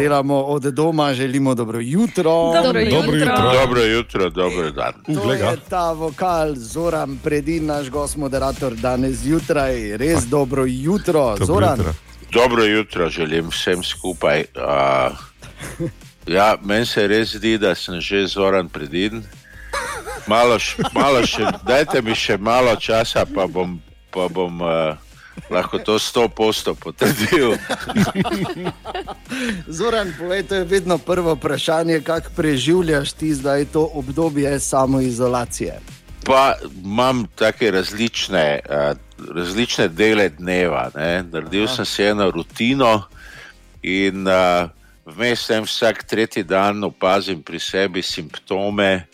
delamo od doma, želimo dobro jutro. Dobro jutro. Dobro jutro. Dobro jutro, dobro dan. To je ta vokal, Zoran, predin naš gost, moderator danes zjutraj. Res dobro jutro, Dobro Zoran. jutro. Dobro jutro želim vsem skupaj. Uh, ja, meni se res zdi, da sem že zoran predin. Malo, malo še, dajte mi še malo časa, pa bom, pa bom uh, lahko to sto posto potrdil. Zoran, povej, to je vedno prvo vprašanje, kako preživljaš ti zdaj to obdobje samoizolacije. Pa imam take različne, uh, različne dele dneva. Ne. Naredil sem si eno rutino in uh, vmes sem vsak tretji dan opazim pri sebi simptome.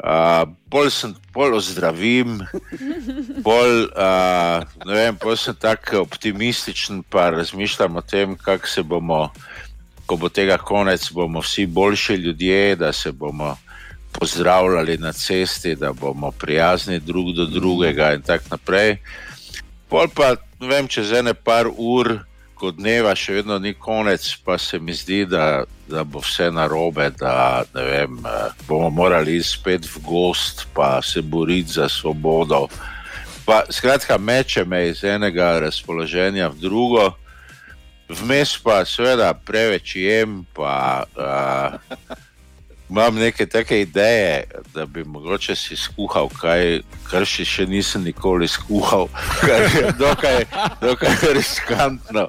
Uh, bolj sem bolj ozdravim, bolj, uh, vem, bolj sem tako optimističen, pa razmišljam o tem, kako se bomo, ko bo tega konec, bomo vsi boljši ljudje, da se bomo pozdravljali na cesti, da bomo prijazni drug do drugega in tako naprej. Pol pa, ne vem, čez ene par ur, ko dneva še vedno ni konec, pa se mi zdi, da, da bo vse narobe, da vem, eh, bomo morali spet v gost, pa se boriti za svobodo. Pa, skratka, meče me iz enega razpoloženja v drugo, vmes pa seveda preveč jem, pa uh, imam neke take ideje, da bi mogoče si skuhal kaj, kar še, še nisem nikoli skuhal, kar je dokaj, dokaj riskantno.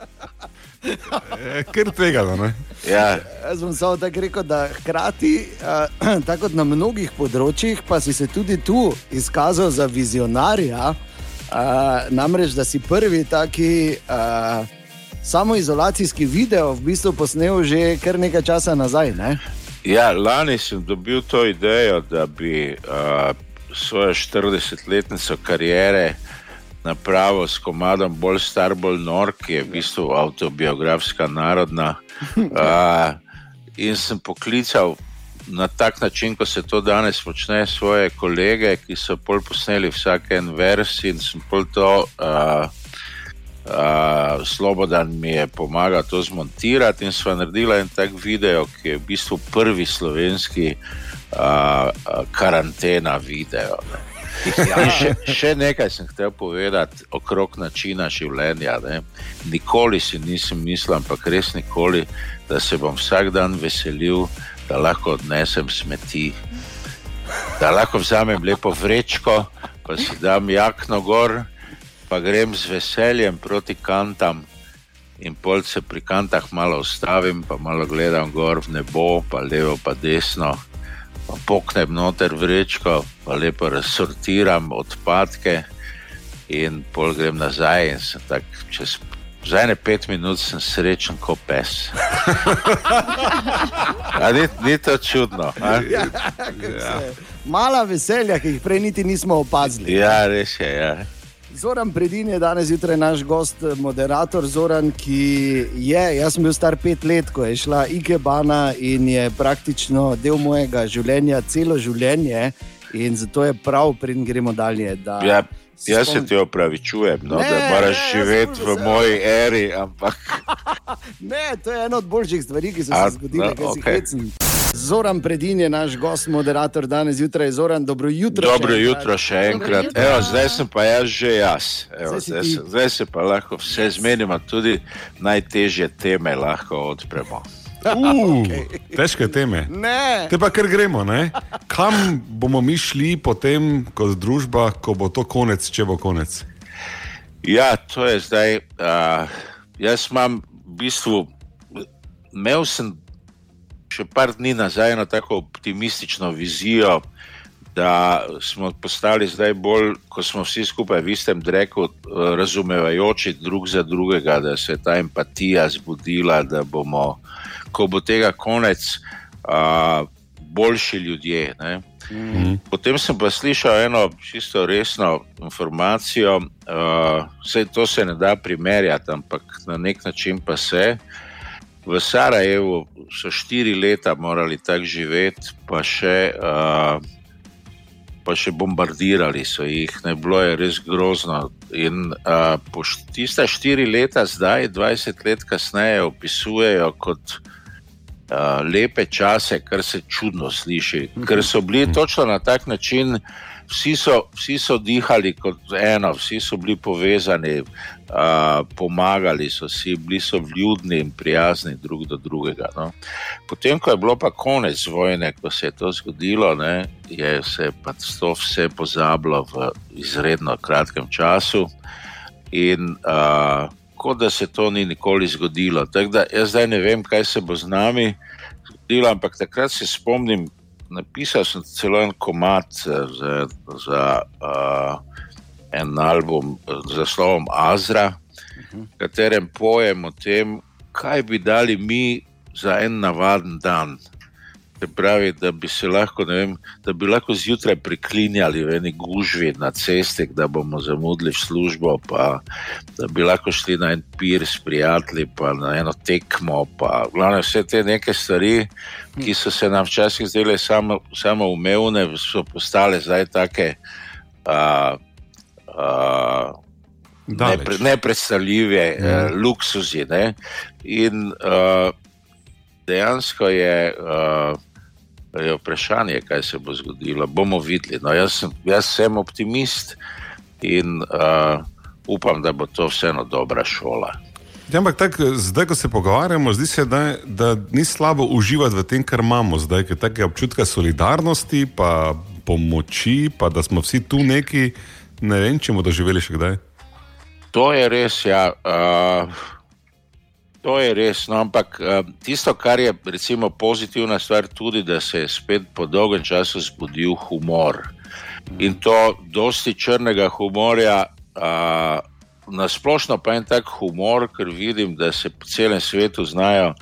E, Ker tega, ne. Ja, Jaz bom samo tako rekel, da hkrati, tako kot na mnogih področjih, pa si se tudi tu izkazal za vizionarja. Namreč, da si prvi taki uh, samoizolacijski video v bistvu posnel že kar nekaj časa nazaj. Ne? Ja, lani sem dobil to idejo, da bi uh, svojo 40-letnico karijere napravil s komadom Bolj star, bolj nor, ki je v bistvu autobiografska narodna. Uh, in sem poklical na tak način, kot se to danes počne, svoje kolege, ki so pol posneli vsak en vers in sem pol to. Uh, Uh, Slobodan mi je pomagal to zmontirati in sva naredila en tak video, ki je v bistvu prvi slovenski uh, uh, karantena video. Ne. In Še, še nekaj sem hotel povedati okrog načina življenja. Ne. Nikoli si nisem mislil, ampak res nikoli, da se bom vsak dan veselil, da lahko odnesem smeti. Da lahko vzamem lepo vrečko, pa si dam jakno gor, pa grem z veseljem proti kantam. In pol se pri kantah malo ustavim, pa malo gledam gor v nebo, pa levo, pa desno. Pa poknem noter vrečko, pa lepo razsortiram odpadke, in pol grem nazaj. In sem tak čez za ene pet minut sem srečen kot pes. Ni, ni to čudno? a? Ja. Mala veselja, ki jih prej niti nismo opazili. Ja, res je. Ja. Zoran Predin je danes zjutraj naš gost, moderator Zoran, ki je, jaz sem bil star pet let, ko je šla Ikebana in je praktično del mojega življenja, celo življenje. In zato je prav, preden gremo dalje. da Ja, jaz se spomnim- ti opravičujem, no, Ne, da moraš ne, živeti v se- moji eri, ampak Ne, to je ena od boljših stvari, ki so se zgodile, no, kaj si okej. hecen. Zoran Predin je naš gost, moderator danes zjutraj. Zoran, dobro jutro. dobro še jutro še enkrat. jutro. Evo, zdaj sem pa jaz že jaz. Evo, Zdaj zdaj, se, zdaj se pa lahko vse zmenimo, tudi najtežje teme lahko odpremo. Uh, težke teme. Ne, Te pa kar gremo, ne? Kam bomo mi šli potem, kot družba, ko bo to konec, če bo konec? Ja, to je zdaj. Uh, jaz imam v bistvu, imel sem še par dni nazaj eno tako optimistično vizijo, da smo postali zdaj bolj, ko smo vsi skupaj v istem dreku, eh, razumevajoči drug za drugega, da se je ta empatija zbudila, da bomo, ko bo tega konec, uh, boljši ljudje. Ne? Potem sem pa slišal eno čisto resno informacijo, uh, vse to se ne da primerjati, ampak na nek način pa se. V Sarajevu so štiri leta morali tako živeti, pa še, uh, pa še bombardirali so jih, ne bilo je res grozno. In uh, tiste štiri leta, zdaj, 20 let kasneje, opisujejo kot uh, lepe čase, kar se čudno sliši, ker so bili točno na tak način vsi so, vsi so dihali kot eno, vsi so bili povezani, uh, pomagali so si, bili so vljudni in prijazni drug do drugega. No. Potem, ko je bilo pa konec vojne, ko se je to zgodilo, ne, je se pa to vse pozabilo v izredno kratkem času. In, uh, Kot da se to ni nikoli zgodilo. Da, jaz zdaj ne vem, kaj se bo z nami zgodilo, ampak takrat se spomnim, napisal sem celo en komat eh, za, za uh, en album z naslovom Azra, v katerem pojem o tem, kaj bi dali mi za en navaden dan. Se pravi, da bi se lahko, vem, da bi lahko zjutraj priklinjali v eni gužvi na cesti, da bomo zamudili službo, pa da bi lahko šli na en pir s prijatelji, pa na eno tekmo. Pa, glavne, vse te neke stvari, ki so se nam včasih zdele samo, samo umevne, so postale zdaj take. Uh, uh, Nepre, nepredstavljive, ja. uh, luksuzi. Ne? In uh, dejansko je uh, je vprašanje, kaj se bo zgodilo. Bomo videli. No, jaz, sem, jaz sem optimist in uh, upam, da bo to vseeno dobra šola. Ja, ampak tak, zdaj, ko se pogovarjamo, zdi se, da, da ni slabo uživati v tem, kar imamo zdaj, ker je občutka solidarnosti, pa pomoči, pa da smo vsi tu neki, ne vem, če bomo doživeli še kdaj. To je res, ja. Uh, To je res, no, ampak uh, tisto, kar je recimo, pozitivna stvar, tudi da se je spet po dolgem času zbudil humor. In to dosti črnega humorja, uh, nasplošno pa je en tak humor, ker vidim, da se po celem svetu znajo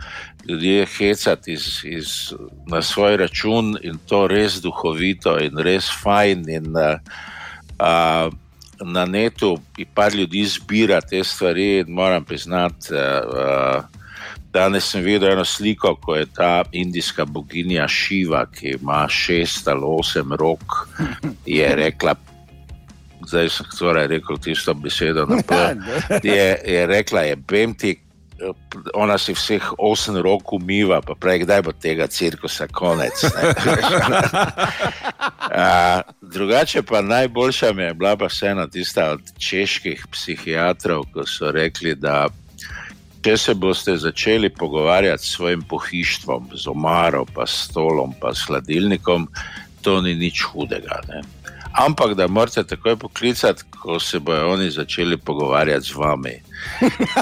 ljudje hecati iz, iz, na svoj račun in to res duhovito in res fajn. In, uh, uh, na netu in par ljudi zbira te stvari. Moram priznati, uh, danes sem videl eno sliko, ko je ta indijska boginja Šiva, ki ima šest ali osem rok, je rekla. Zdaj sem torej rekel tisto besedo. Je, je rekla, je Bemti, ona si vseh osem rok umiva, pa pravi, kdaj bo tega cirkusa konec. A, drugače pa najboljša mi je bila pa vseeno tista od čeških psihiatrov, ko so rekli, da če se boste začeli pogovarjati s svojim pohištvom, z omaro, pa stolom, pa s hladilnikom, to ni nič hudega. Ne? Ampak da morate takoj poklicati, ko se bodo oni začeli pogovarjati z vami.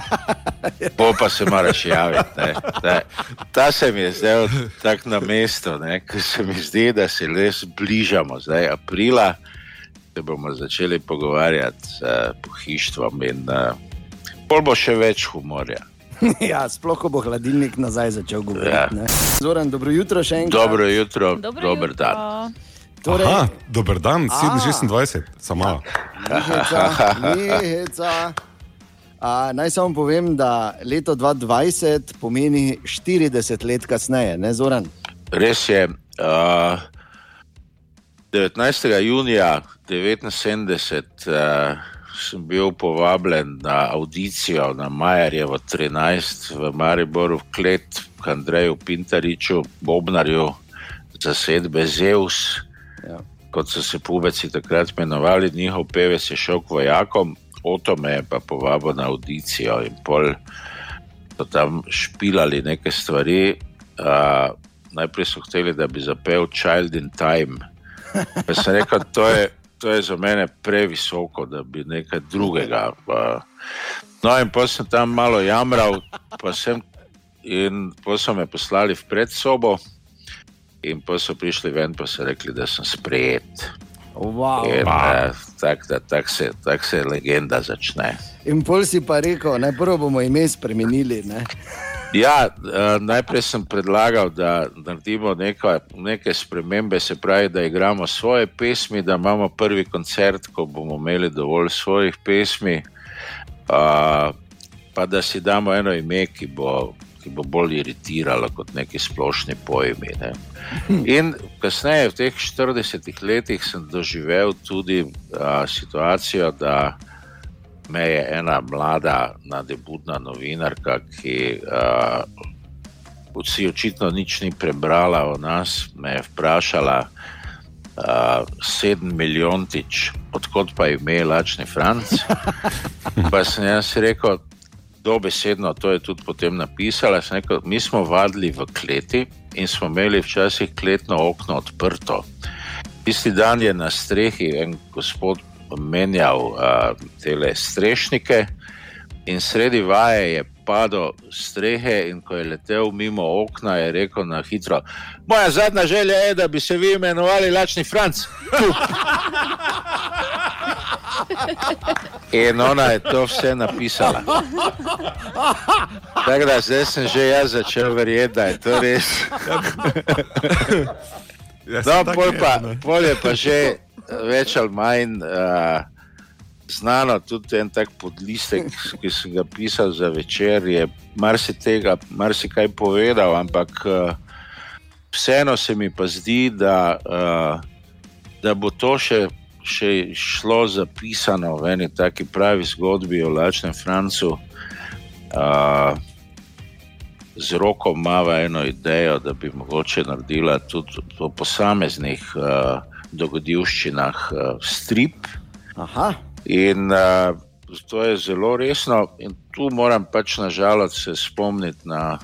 Po pa se moraš javiti. Ta, ta se mi je zdaj tako na mestu, ker se mi zdi, da se res bližamo. Zdaj, aprila se bomo začeli pogovarjati s pohištvom in uh, pol bo še več humorja. Ja, sploh bo hladilnik nazaj začel govoriti. Ja. Zoran, dobro jutro še enkrat. Dobro jutro, dobro dober jutro. dan. Torej, Aha, dober dan, 26, samo. Naj samo povem, da leto 2020 pomeni 40 let kasneje, ne Zoran? Res je. Uh, 19. junija 1979 uh, sem bil povabljen na audicijo na Majerjevo 13 v Mariboru, v Klet, k Andreju Pintariču, Bobnarju, zasedbe Zeus. Ja. Kot so se pubeci takrat imenovali, njihov pevec je šel k vojakom, oto me je pa povabil na audicijo in pol so tam špilali neke stvari. Uh, najprej so hteli, da bi zapel Child in Time. Pa sem rekel, to je, to je za mene previsoko, da bi nekaj drugega. Pa. No, in potem sem tam malo jamral, pa sem, in potem so me poslali v predsobo. In pa so prišli ven, pa so rekli, da sem sprejet. Wow. In, uh, tako tak se, tak se legenda začne. In pol si pa rekel, najprej bomo ime spremenili. Ne? Ja, uh, najprej sem predlagal, da naredimo neka, neke spremembe, se pravi, da igramo svoje pesmi, da imamo prvi koncert, ko bomo imeli dovolj svojih pesmi, uh, pa da si damo eno ime, ki bo, ki bo bolj iritirala kot neki splošni pojmi. Ne. In kasneje, v teh 40 letih, sem doživel tudi a, situacijo, da me je ena mlada, nadebudna novinarka, ki a, vsi očitno nič ni prebrala o nas, me je vprašala. Uh, sedem milijontič, odkot pa je ime Lačni Franc. Pa sem jaz rekel, dobesedno, to je tudi potem napisala. Rekel, mi smo vadili v kleti in smo imeli včasih kletno okno odprto. Tisti dan je na strehi en gospod menjal uh, te strešnike in sredi vaje je padel strehe in ko je letel mimo okna, je rekel na hitro: Moja zadnja želja je, da bi se vi imenovali Lačni Franc. In ona je to vse napisala. Tako da zdaj sem že jaz začel verjeti, da je to res. Ja, No, pol pa, pol je pa že več ali manj uh, znano, tudi en tak podlistek, ki sem ga pisal za večer, je marsikaj marsi povedal, ampak uh, vseeno se mi pa zdi, da, uh, da bo to še, še šlo zapisano v eni taki pravi zgodbi o Lačnem Francu. Uh, z roko ima eno idejo, da bi mogoče naredila tudi po posameznih uh, dogodivščinah uh, strip. Aha. In uh, to je zelo resno, in tu moram pač nažalost se spomniti na,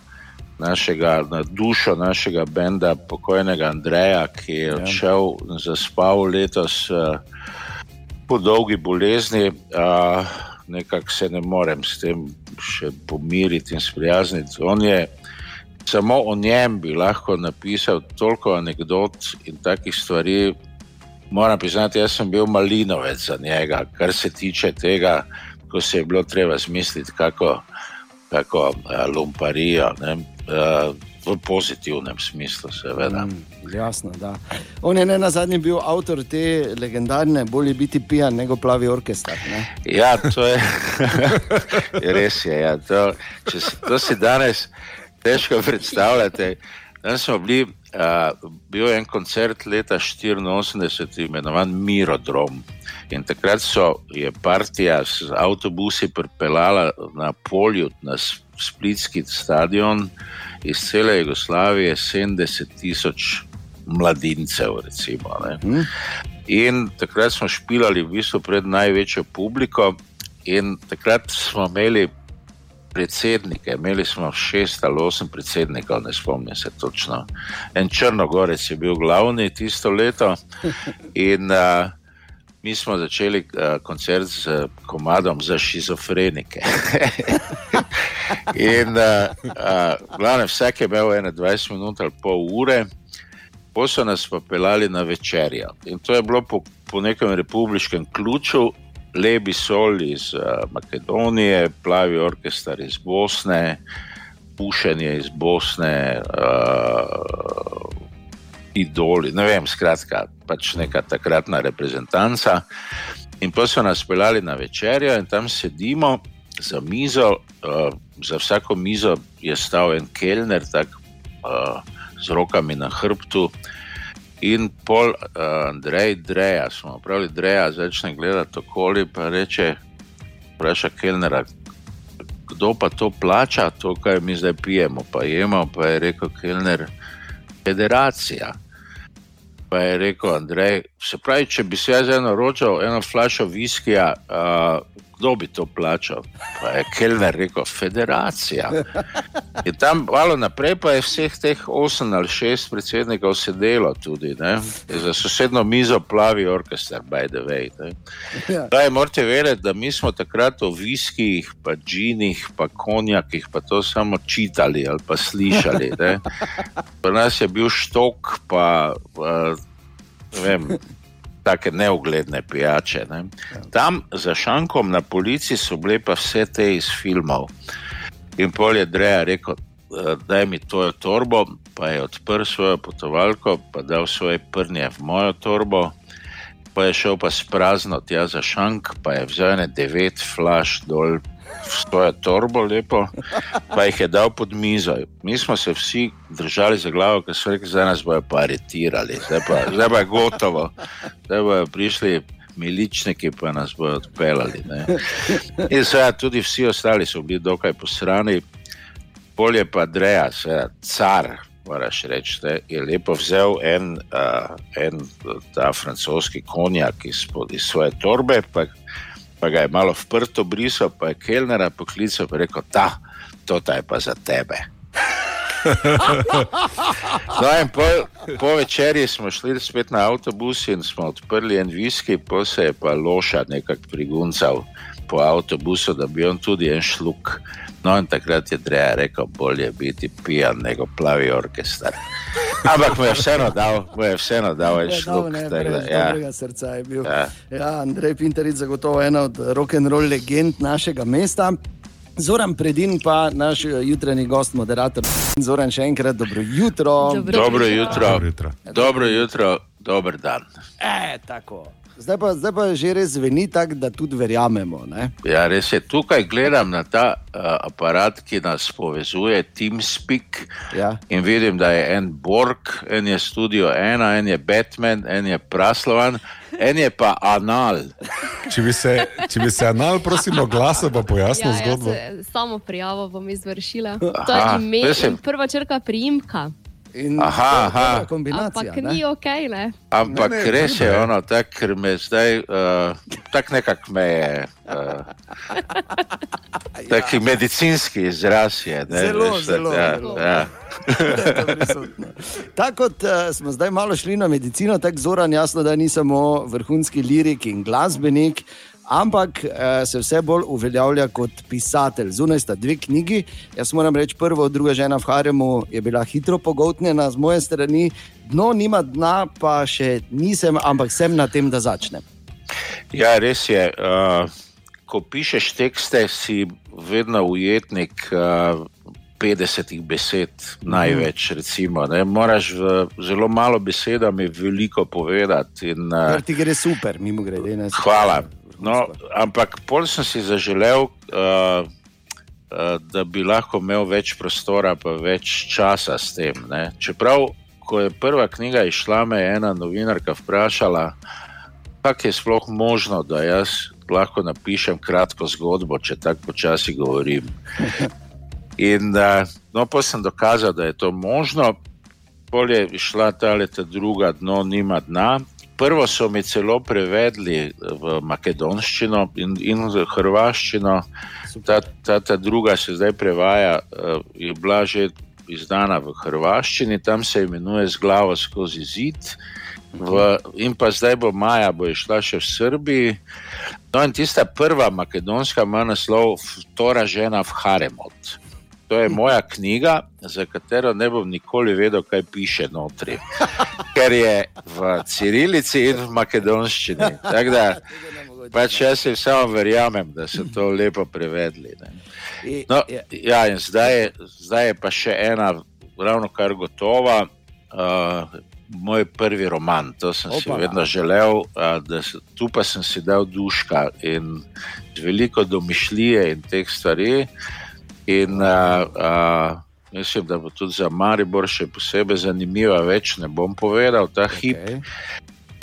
našega, na dušo našega benda, pokojnega Andreja, ki je odšel in zaspal letos uh, po dolgi bolezni. Uh, Nekako se ne morem s tem še pomiriti in sprijazniti. On je samo o njem bi lahko napisal toliko anegdot in takih stvari. Moram priznati, jaz sem bil malinovec za njega, kar se tiče tega, ko se je bilo treba zmisliti, kako, kako uh, lumparijo. Ne, uh, V pozitivnem smislu, seveda. Mm, jasno, da. On je ne na zadnji bil avtor te legendarne, bolje biti pijan, nego plavi orkester. Ne? Ja, to je res. Je, ja. to, si, to si danes težko predstavljate. Danes smo bili, uh, bil je en koncert leta 1984, imenovan Mirodrom. In takrat so, je partija z avtobusi pripeljala na polju na Splitski stadion iz cele Jugoslavije 70 tisoč mladincev. Recimo, mm. In takrat smo špilali v bistvu pred največjo publiko, in takrat smo imeli predsednike, imeli smo šest ali osem predsednikov, ne spomnim se točno. En Črnogorec je bil glavni tisto leto. In, uh, Mi smo začeli uh, koncert z uh, komadom za šizofrenike. in, uh, uh, glavne, vsak je imel 21 minut ali pol ure, pa so nas pa pelali na večerjo. In to je bilo po, po nekem republikanskem ključu, lebi sol iz uh, Makedonije, plavi orkester iz Bosne, pušenje iz Bosne. Uh, idoli, ne vem, skratka, pač neka takratna reprezentanca. In pa so nas peljali na večerjo in tam sedimo za mizo, uh, za vsako mizo je stal en kelner, tako uh, z rokami na hrbtu. In pol uh, Andrej, Dreja, smo pravi, Dreja začne gledati okoli, pa reče: Vpraša kelnera, kdo pa to plača, to, kar mi zdaj pijemo, pa jemo, pa je rekel kelner. Federacija. Pa je rekel Andrej, se pravi, če bi se jaz naročil eno flašo viskija, uh, kdo bi to plačal? Pa je Kelner rekel, Federacija. In tam malo naprej pa je vseh teh osem ali šest predsednikov sedelo tudi, ne? za sosedno mizo plavi orkester, by the way. Ja. Daj, morate vedeti, da mi smo takrat o viskijih, pa džinih, pa konjakih, pa to samo čitali ali pa slišali. Pri nas je bil štok, pa uh, vem. Take neugledne pijače. Ne. Tam za šankom na policiji so bile pa vse te iz filmov. In pol je Dreja rekel, da mi to je torbo, pa je odprl svojo potovalko, pa dal svoje prnje v mojo torbo, pa je šel pa s prazno tja za šank, pa je vzel ne devet flash dol svojo torbo, lepo, pa jih je dal pod mizo. Mi smo se vsi držali za glavo, ker so rekli, da nas bojo pa aretirali, zdaj pa, zdaj pa je gotovo, zdaj bojo prišli. Miličniki pa nas bodo odpeljali. Ne. In seveda tudi vsi ostali so bili dokaj posrani, bolje pa Dreja, seveda car, moraš reči, da je lepo vzel en, uh, en ta francoski konjak iz, iz svoje torbe, pa, pa ga je malo vprto brisal, pa je Kelnera poklical in rekel: Ta, to je pa za tebe. no, po, po večerji smo šli spet na avtobus in smo odprli en viski, pa se je pa loša nekako priguncal po avtobusu, da bi on tudi en šluk. No, in takrat je treba rekel, bolje biti pijan, nego plavi orkester. Ampak mu je vseeno dal, mu je vseeno dal en šluk. Ne, ne, ja. srca je bil. Ja. Ja, Andrej Pinter je zagotovo ena od rock'n'roll legend našega mesta. Zoran Predin, pa naš jutranji gost, moderator. Zoran, še enkrat dobro jutro. Dobro, dobro jutro. Dobro jutro. Dobro jutro, dober dan. E, tako. Zdaj pa, zdaj pa že res zveni tako, da tudi verjamemo. Ne? Ja, res je. Tukaj gledam na ta uh, aparat, ki nas povezuje, TeamSpeak. Ja. In vidim, da je en Borg, en je Studio 1, en je Batman, en je Praslovan, en je pa Anal. Če bi se, če bi se Anal, prosim, oglasil, pa pojasnil ja, zgodbo. Samo prijavo bom izvršila. To je ime, prva črka prijimka. In aha, aha. kombinacija. Ampak ni ok, ne. Ampak ne, ne, res je ono, tak, ker me zdaj, uh, tako nekako me je. Uh, taki ja. medicinski izraz je. Ne, zelo, veš, zelo. Ja, zelo. Ja. tako kot uh, smo zdaj malo šli na medicino, tako zoran, jasno, da ni samo vrhunski lirik in glasbenik ampak eh, se vse bolj uveljavlja kot pisatelj. Zunaj sta dve knjigi. Jaz moram reči, prva, druga žena v Haremu je bila hitro pogotnjena z moje strani, dno nima dna, pa še nisem, ampak sem na tem, da začnem. Ja, res je. Uh, ko pišeš tekste, si vedno ujetnik. Uh, 50 besed, največ, recimo. Ne? Moraš v zelo malo besedami veliko povedati. In, uh, ti gre super, mimo grede. Hvala. No, ampak pol sem si zaželel, uh, uh, da bi lahko imel več prostora, pa več časa s tem. Ne? Čeprav, ko je prva knjiga išla, me je ena novinarka vprašala, kako je sploh možno, da jaz lahko napišem kratko zgodbo, če tako počasi govorim. In uh, no, pa sem dokazal, da je to možno. Pol je išla ta leta druga, dno nima dna, Prvo so mi celo prevedli v makedonščino in, in v hrvaščino, ta, ta, ta druga se zdaj prevaja, eh, je bila že izdana v hrvaščini, tam se imenuje z glavo skozi zid. V, in pa zdaj bo Maja, bo šla še v Srbiji. No, in tista prva makedonska ima naslov Tora žena v Haremot. To je moja knjiga, za katero ne bom nikoli vedel, kaj piše notri. Ker je v Cirilici in v Makedonščini. Tako da pač jaz si samo verjamem, da so to lepo prevedli. No, ja, in zdaj je, zdaj je pa še ena, ravno kar gotova. Uh, Moj prvi roman, to sem Opa. si vedno želel, da se, tu pa sem si dal duška in veliko domišljije in teh stvari. Uh, In uh, uh, mislim, da bo tudi za Maribor še posebej zanimivo, več ne bom povedal ta hip. Okay.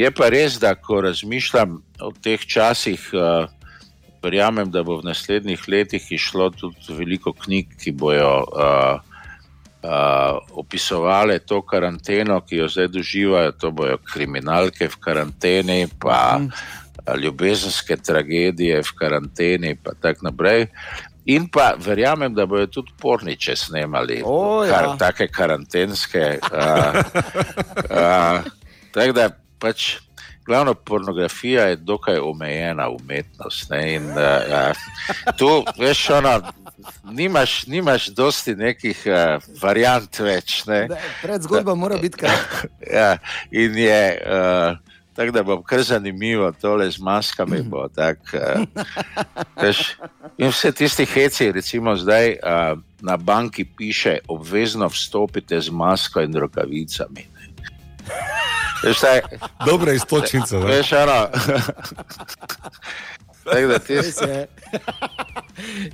Je pa res, da ko razmišljam o teh časih, uh, verjamem, da bo v naslednjih letih išlo tudi veliko knjig, ki bojo uh, uh, opisovali to karanteno, ki jo zdaj doživljajo. To bojo kriminalke v karanteni, pa mm. ljubezenske tragedije v karanteni, in tako naprej. In pa verjamem, da bodo tudi porniče snemali, oh, kar, ja. take karantenske. Uh, uh, tako da pač glavna pornografija je dokaj omejena umetnost. Ne, in, uh, tu veš, ono, nimaš, nimaš dosti nekih uh, variant več. Ne. Predzgodba mora biti kratka. ja, in je. Uh, Tako da bo kar zanimivo, tole z maskami. Bo, tak, uh, veš, in vse tisti heci, recimo zdaj uh, na banki piše, obvezno vstopite z masko in rokavicami. Veš, taj, Dobre istočnice. Veš, ano,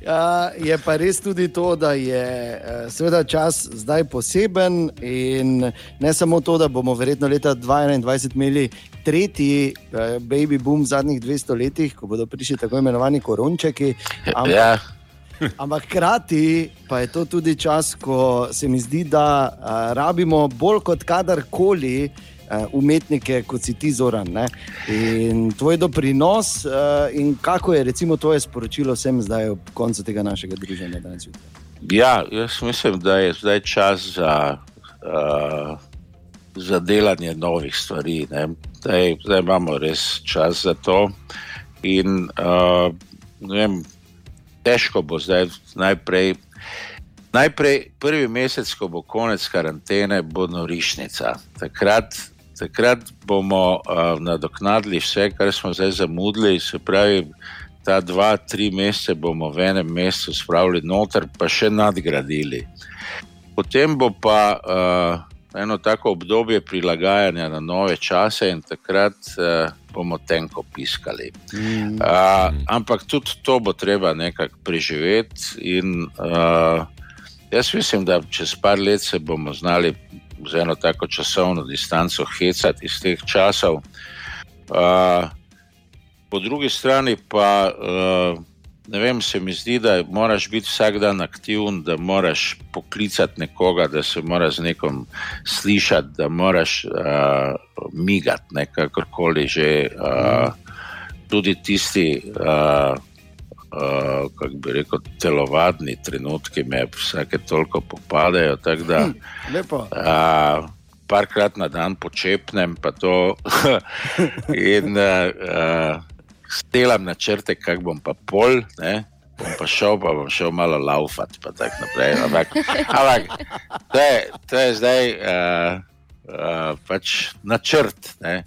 Ja, je pa res tudi to, da je eh, seveda čas zdaj poseben in ne samo to, da bomo verjetno leta 2021 imeli tretji eh, baby boom v zadnjih 200 letih, ko bodo prišli tako imenovani korončeki. Ampak, ja. ampak hkrati pa je to tudi čas, ko se mi zdi, da uh, rabimo bolj kot kadarkoli. Eh, umetnike, kot si ti zoran. Ne? In tvoj doprinos, uh, in kako je recimo tvoje sporočilo vsem zdaj ob koncu tega našega druženja danes? Ja, jaz mislim, da je zdaj čas za, uh, za delanje novih stvari. Zdaj, zdaj imamo res čas za to. In, uh, vem, težko bo zdaj najprej. Najprej, prvi mesec, ko bo konec karantene, bo norišnica. Takrat takrat bomo uh, nadoknadili vse, kar smo zdaj zamudili. Se pravi, ta dva, tri mesece bomo v enem mesecu spravili noter, pa še nadgradili. Potem bo pa uh, eno tako obdobje prilagajanja na nove čase, in takrat uh, bomo tenko piskali. Uh, ampak tudi to bo treba nekako preživeti. In, uh, jaz mislim, da čez par let se bomo znali z eno tako časovno distanco hecati iz teh časov. Uh, po drugi strani pa uh, ne vem, se mi zdi, da moraš biti vsak dan aktiven, da moraš poklicati nekoga, da se moraš z nekom slišati, da moraš uh, migati, kakorkoli že. Uh, tudi tisti. Uh, uh, kako bi rekel, telovadni trenutki me vsake toliko popadajo. Da, hm, uh, parkrat na dan počepnem, pa to in uh, stelam na črte, kako bom pa pol. Ne? Bom pa šel, pa bom šel malo laufati, pa tako naprej. Ampak, ampak to, je, to je zdaj uh, uh, pač načrt. Ne?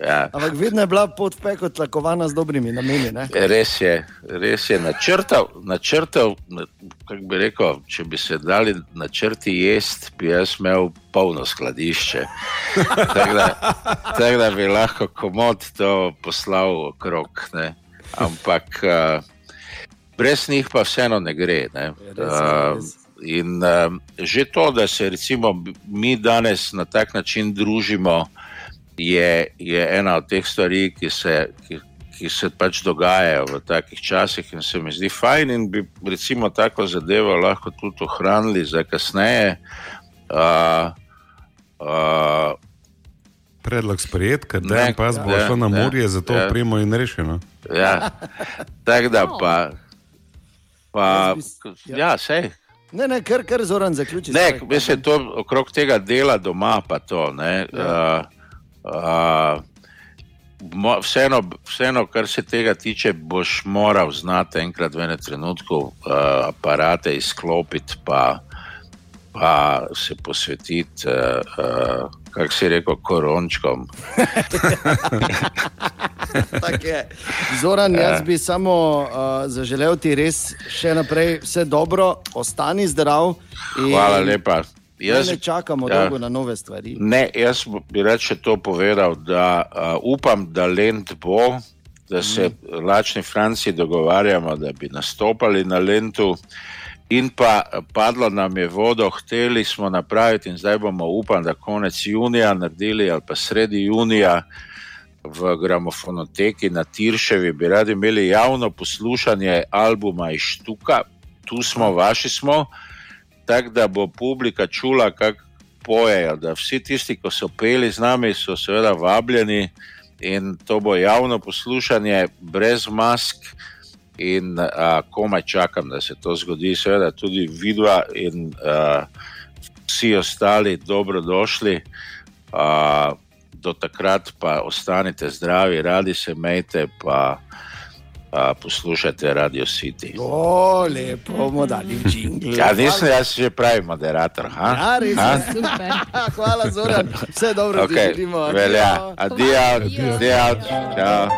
Ja. Ampak vedno je bila pot peko tlakovana z dobrimi nameni. Ne? Res je, res je načrtal, načrtal bi rekel, če bi se dali načrti jesti, bi jaz imel polno skladišče. Tako da, tak da bi lahko komod to poslal okrog. Ne? Ampak uh, brez njih pa vseeno ne gre. Ne? Uh, in uh, že to, da se recimo mi danes na tak način družimo je, je ena od teh stvari, ki se, ki, ki se pač dogajajo v takih časih in se mi zdi fajn, in bi recimo tako zadevo lahko tudi ohranili za kasneje. Uh, uh, Predlog sprejet, ker ne pa bo ja, šlo na morje, zato ja, opremo in rešeno. Ja, tako da pa. pa ja, ja sej. Ne, ne, kar, kar zoran zaključi. Ne, mislim, to okrog tega dela doma pa to. Ne, ja. uh, vseeno, vseeno, kar se tega tiče, boš moral znati enkrat v enem trenutku uh, aparate izklopiti, pa, pa se posvetiti, uh, uh, kako si rekel, korončkom. Zoran, jaz bi samo uh, zaželel ti res še naprej vse dobro, ostani zdrav. In... Hvala lepa. Jaz, ne čakamo ja, dolgo na nove stvari. Ne, jaz bi reče to povedal, da uh, upam, da Lend bo, da se mm. lačni Franci dogovarjamo, da bi nastopali na Lendu. In pa padlo nam je vodo, hteli smo napraviti, in zdaj bomo, upam, da konec junija naredili ali pa sredi junija v gramofonoteki na Tirševi, bi radi imeli javno poslušanje albuma iz Štuka, tu smo, vaši smo tako da bo publika čula, kako pojejo. Da vsi tisti, ki so peli z nami, so seveda vabljeni in to bo javno poslušanje, brez mask. In a, komaj čakam, da se to zgodi, seveda tudi vidva in a, vsi ostali, dobrodošli. A, do takrat pa ostanite zdravi, radi se mejte, pa poslušate Radio City. O, lepo bomo dali jingle. Ja, nisem jaz že pravi moderator. Ha? Ja, res je. Hvala, Zoran. Vse dobro, okay. ti želimo. Velja. Adijo, adijo.